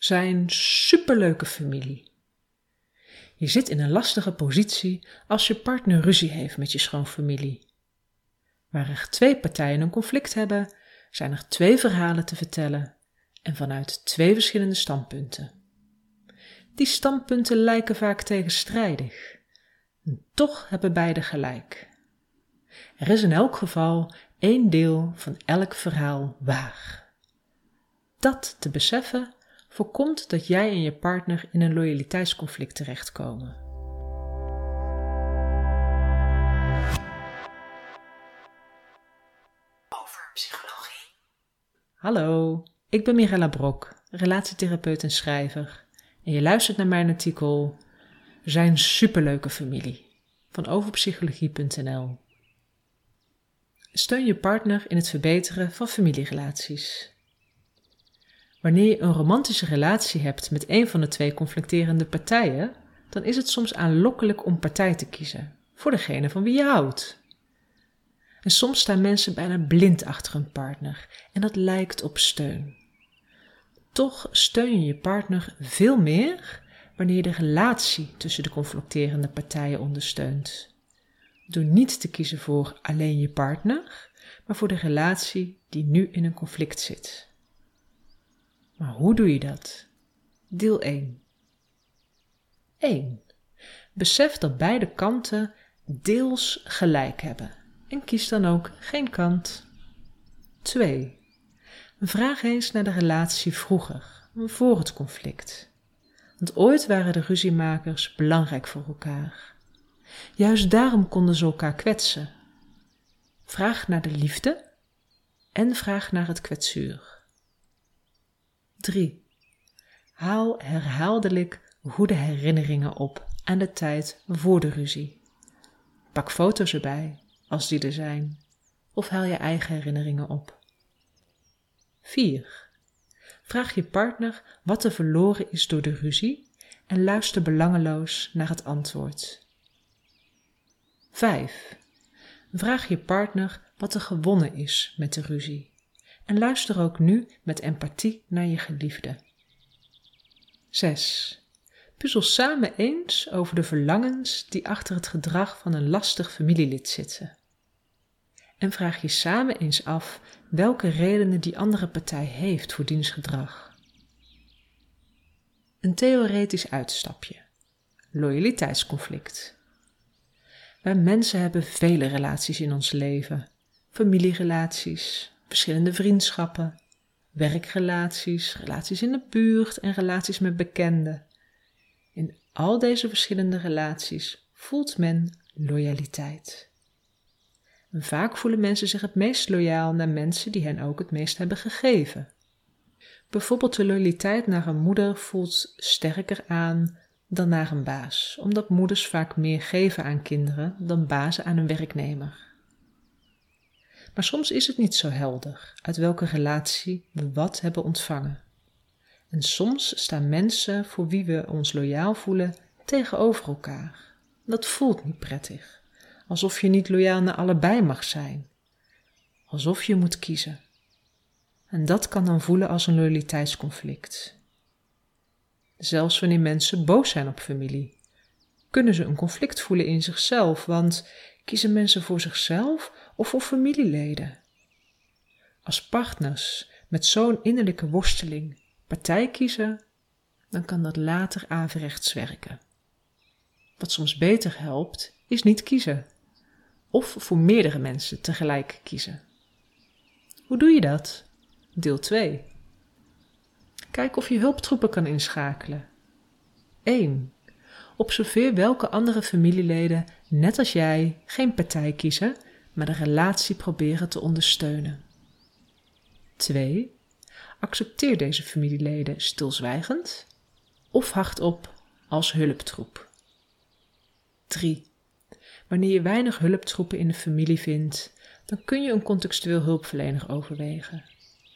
zijn superleuke familie. Je zit in een lastige positie als je partner ruzie heeft met je schoonfamilie. Waar er twee partijen een conflict hebben, zijn er twee verhalen te vertellen en vanuit twee verschillende standpunten. Die standpunten lijken vaak tegenstrijdig. En toch hebben beide gelijk. Er is in elk geval één deel van elk verhaal waar. Dat te beseffen voorkomt dat jij en je partner in een loyaliteitsconflict terechtkomen. Over psychologie. Hallo, ik ben Mirella Brok, relatietherapeut en schrijver. En je luistert naar mijn artikel Zijn superleuke familie van overpsychologie.nl. Steun je partner in het verbeteren van familierelaties. Wanneer je een romantische relatie hebt met een van de twee conflicterende partijen, dan is het soms aanlokkelijk om partij te kiezen voor degene van wie je houdt. En soms staan mensen bijna blind achter een partner en dat lijkt op steun. Toch steun je je partner veel meer wanneer je de relatie tussen de conflicterende partijen ondersteunt. Door niet te kiezen voor alleen je partner, maar voor de relatie die nu in een conflict zit. Maar hoe doe je dat? Deel 1. 1. Besef dat beide kanten deels gelijk hebben en kies dan ook geen kant. 2. Vraag eens naar de relatie vroeger, voor het conflict. Want ooit waren de ruziemakers belangrijk voor elkaar. Juist daarom konden ze elkaar kwetsen. Vraag naar de liefde en vraag naar het kwetsuur. 3. Haal herhaaldelijk goede herinneringen op aan de tijd voor de ruzie. Pak foto's erbij, als die er zijn, of haal je eigen herinneringen op. 4. Vraag je partner wat er verloren is door de ruzie en luister belangeloos naar het antwoord. 5. Vraag je partner wat er gewonnen is met de ruzie en luister ook nu met empathie naar je geliefde. 6. Puzzel samen eens over de verlangens die achter het gedrag van een lastig familielid zitten. En vraag je samen eens af welke redenen die andere partij heeft voor diens gedrag. Een theoretisch uitstapje. Loyaliteitsconflict. Wij mensen hebben vele relaties in ons leven. Familierelaties, verschillende vriendschappen, werkrelaties, relaties in de buurt en relaties met bekenden. In al deze verschillende relaties voelt men loyaliteit. Vaak voelen mensen zich het meest loyaal naar mensen die hen ook het meest hebben gegeven. Bijvoorbeeld de loyaliteit naar een moeder voelt sterker aan dan naar een baas, omdat moeders vaak meer geven aan kinderen dan bazen aan een werknemer. Maar soms is het niet zo helder uit welke relatie we wat hebben ontvangen. En soms staan mensen voor wie we ons loyaal voelen tegenover elkaar. Dat voelt niet prettig, alsof je niet loyaal naar allebei mag zijn, alsof je moet kiezen. En dat kan dan voelen als een loyaliteitsconflict. Zelfs wanneer mensen boos zijn op familie, kunnen ze een conflict voelen in zichzelf, want kiezen mensen voor zichzelf of voor familieleden. Als partners met zo'n innerlijke worsteling partij kiezen, dan kan dat later averechts werken. Wat soms beter helpt, is niet kiezen. Of voor meerdere mensen tegelijk kiezen. Hoe doe je dat? Deel 2. Kijk of je hulptroepen kan inschakelen. 1. Observeer welke andere familieleden, net als jij, geen partij kiezen, maar de relatie proberen te ondersteunen. 2. Accepteer deze familieleden stilzwijgend of hardop als hulptroep. 3. Wanneer je weinig hulptroepen in de familie vindt, dan kun je een contextueel hulpverlener overwegen.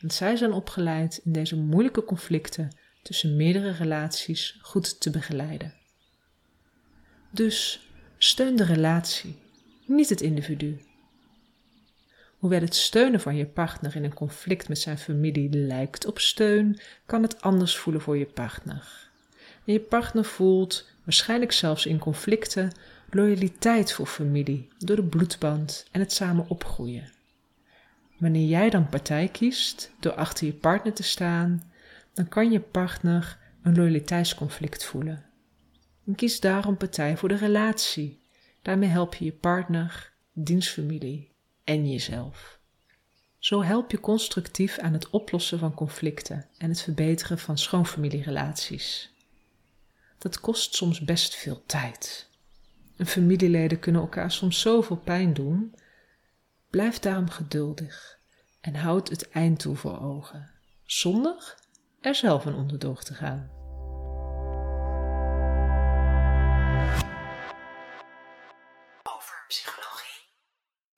Want zij zijn opgeleid in deze moeilijke conflicten tussen meerdere relaties goed te begeleiden. Dus steun de relatie, niet het individu. Hoewel het steunen van je partner in een conflict met zijn familie lijkt op steun, kan het anders voelen voor je partner. En je partner voelt, waarschijnlijk zelfs in conflicten, loyaliteit voor familie door de bloedband en het samen opgroeien. Wanneer jij dan partij kiest door achter je partner te staan, dan kan je partner een loyaliteitsconflict voelen. En kies daarom partij voor de relatie. Daarmee help je je partner, dienstfamilie en jezelf. Zo help je constructief aan het oplossen van conflicten en het verbeteren van schoonfamilierelaties. Dat kost soms best veel tijd. En familieleden kunnen elkaar soms zoveel pijn doen. Blijf daarom geduldig en houd het eind toe voor ogen, zonder er zelf een onderdoor te gaan.